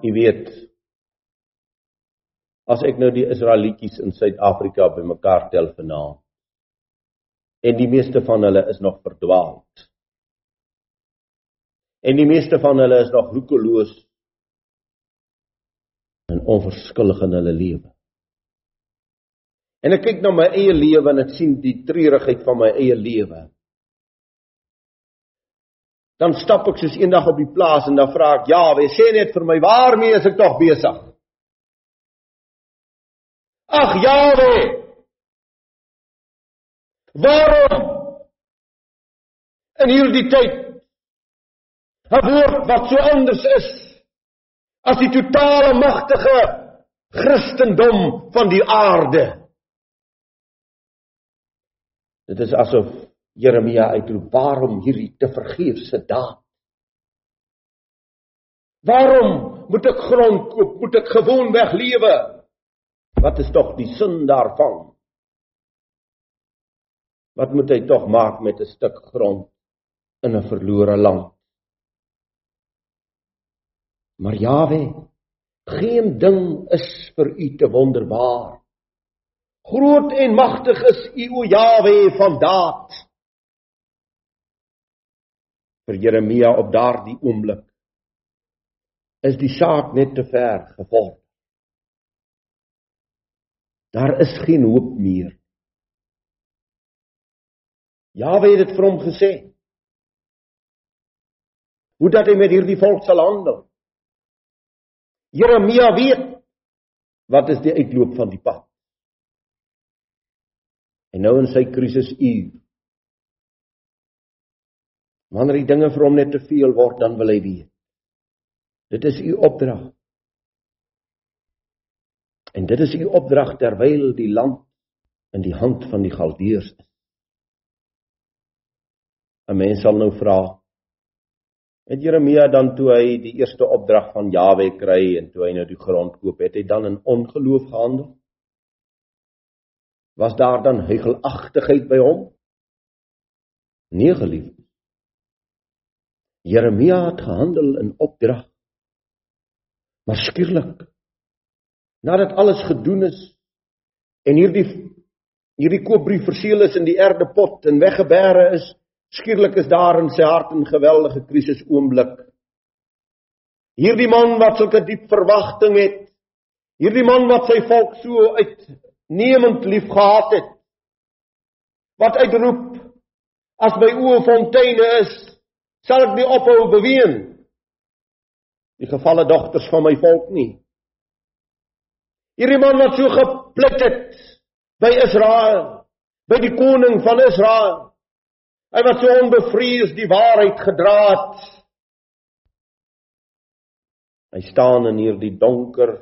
U weet as ek nou die Israelietjies in Suid-Afrika bymekaar tel vanaand en die meeste van hulle is nog verdwaald. En die meeste van hulle is nog roekeloos en onverskillig in hulle lewe. En ek kyk na my eie lewe en ek sien die treurigheid van my eie lewe. Dan stap ek soos eendag op die plaas en dan vra ek: "Ja, wie sê net vir my, waarmee is ek tog besig?" Ag, Jawe. Waarom? In hierdie tyd 'n woord wat so anders is as die totale magtige Christendom van die aarde. Dit is asof Jeremia uitroep: "Waarom hierdie te vergeefse daad? Waarom moet ek grond koop? Moet ek gewoonweg lewe? Wat is tog die sin daarvan?" Wat moet hy tog maak met 'n stuk grond in 'n verlore land? Maar Jawe, geen ding is vir u te wonderbaar. Groot en magtig is u o Jawe van daad. Vir Jeremia op daardie oomblik is die saak net te ver gevorder. Daar is geen hoop meer. Jawe het dit vir hom gesê. Hoe dat hy met hierdie volk sal handel? Jeremia weet wat is die uitloop van die pad. En nou in sy krisisuur. Wanneer die dinge vir hom net te veel word, dan wil hy weet. Dit is u opdrag. En dit is u opdrag terwyl die land in die hand van die Galdeërs is. 'n Mens sal nou vra, Het Jeremia dan toe hy die eerste opdrag van Jawe kry en toe hy nou die grond koop, het hy dan in ongeloof gehandel? Was daar dan huigelagtigheid by hom? Nee, geliefd. Jeremia het gehandel in opdrag. Maar skielik nadat alles gedoen is en hierdie hierdie koopbrief verseël is in die erde pot en weggebêre is, Skielik is daar in sy hart 'n geweldige krisis oomblik. Hierdie man wat sulke diep verwagting het, hierdie man wat sy volk so uitnemend liefgehad het, wat uitroep as my oë fonteine is, sal ek nie ophou beween die gevalle dogters van my volk nie. Hierdie man wat so gepluk het by Israel, by die koning van Israel, Hy wat so onbevrees die waarheid gedra het. Hy staan in hierdie donker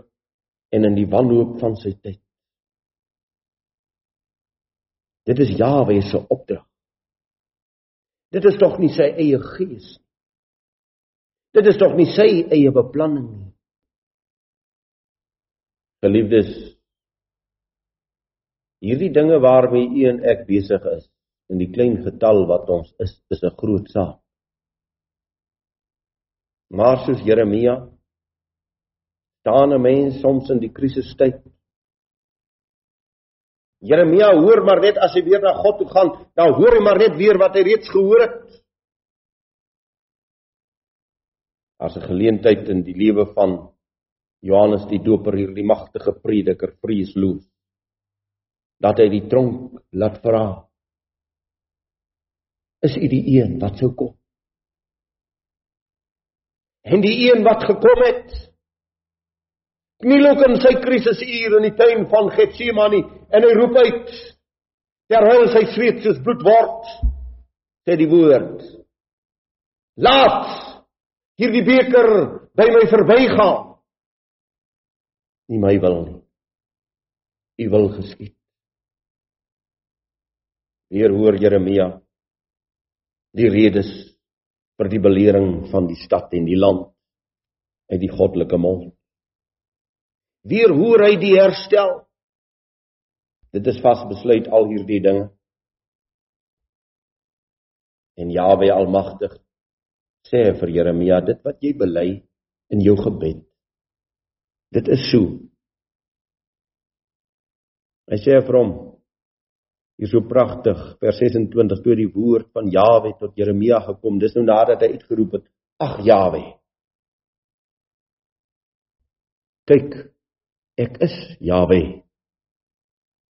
en in die wanhoop van sy tyd. Dit is Jahwe se opdrag. Dit is tog nie sy eie gees nie. Dit is tog nie sy eie beplanning nie. Geliefdes, hierdie dinge waarmee u en ek besig is, in die klein getal wat ons is, is 'n groot saak. Maar soos Jeremia staan 'n mens soms in die krisistyd. Jeremia hoor maar net as hy weer na God toe gaan, dan hoor hy maar net weer wat hy reeds gehoor het. As 'n geleentheid in die lewe van Johannes die Doper hierdie magtige prediker vreesloos dat hy die tronk laat vra is u die een wat sou kom. En die een wat gekom het, kniel ook in sy krisisuur in die tuin van Getsemane en hy roep uit terwyl sy sweet soos bloed word, sê die woord: Laat hierdie beker by my verbygaan. Nie my wil nie. U wil geskied. Weer hoor Jeremia die redes vir die belering van die stad en die land uit die goddelike mond. Weer hoor hy die herstel. Dit is vasbesluit al hierdie dinge. En Jahwe Almagtig sê vir Jeremia dit wat jy bely in jou gebed Dit is so. Hy sê vir hom hier so pragtig vers 26 toe die woord van Jawe tot Jeremia gekom. Dis nou nadat hy uitgeroep het: "Ag Jawe. Kyk, ek is Jawe,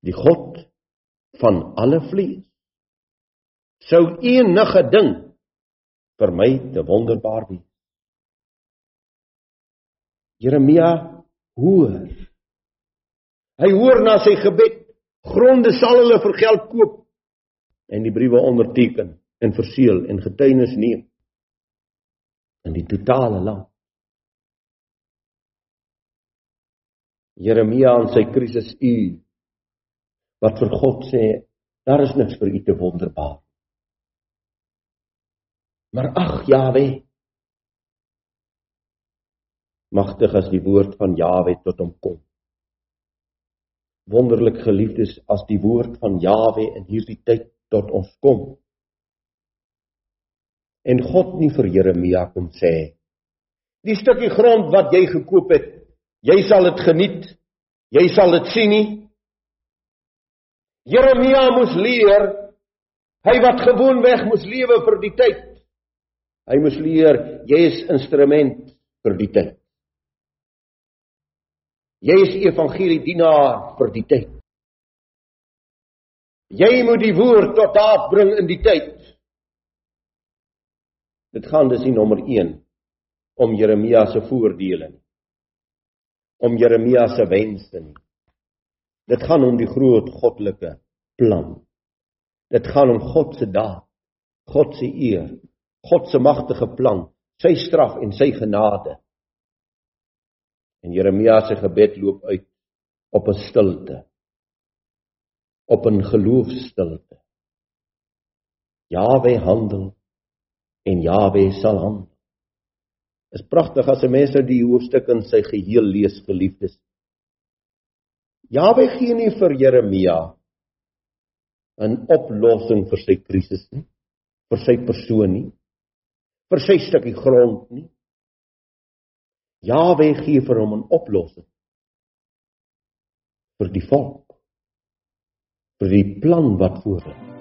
die God van alle vlees. Sou enige ding vir my te wonderbaar wees?" Jeremia hoor. Hy hoor na sy gebed. Gronde sal hulle vir geld koop en die briewe onderteken en verseël en getuienis neem in die totale land. Jeremia in sy krisis u wat vir God sê daar is niks vir u te wonderbaar. Maar ag Jawe magtig as die woord van Jawe tot hom kom. Wonderlik geliefdes as die woord van Jawe in hierdie tyd tot ons kom. En God nie vir Jeremia kom sê: "Die stukkie grond wat jy gekoop het, jy sal dit geniet. Jy sal dit sien nie." Jeremia moes leer, hy wat gewoonweg moes lewe vir die tyd. Hy moes leer, jy is instrument vir die tyd. Jy is evangelie dienaar vir die tyd. Jy moet die woord tot daad bring in die tyd. Dit gaan dus nie nommer 1 om Jeremia se voordele nie. Om Jeremia se wense nie. Dit gaan om die groot goddelike plan. Dit gaan om God se daad, God se eer, God se magtige plan, sy straf en sy genade. En Jeremia se gebed loop uit op 'n stilte. Op 'n geloofstilte. Jawe handel en Jawe sal handel. Is pragtig as 'n mens nou die hoofstuk in sy geheel lees, geliefdes. Jawe gee nie vir Jeremia 'n oplossing vir sy krisis nie, vir sy persoon nie, vir sy stukkie grond nie. Jawe gee vir hom 'n oplossing vir die volk vir die plan wat voor lê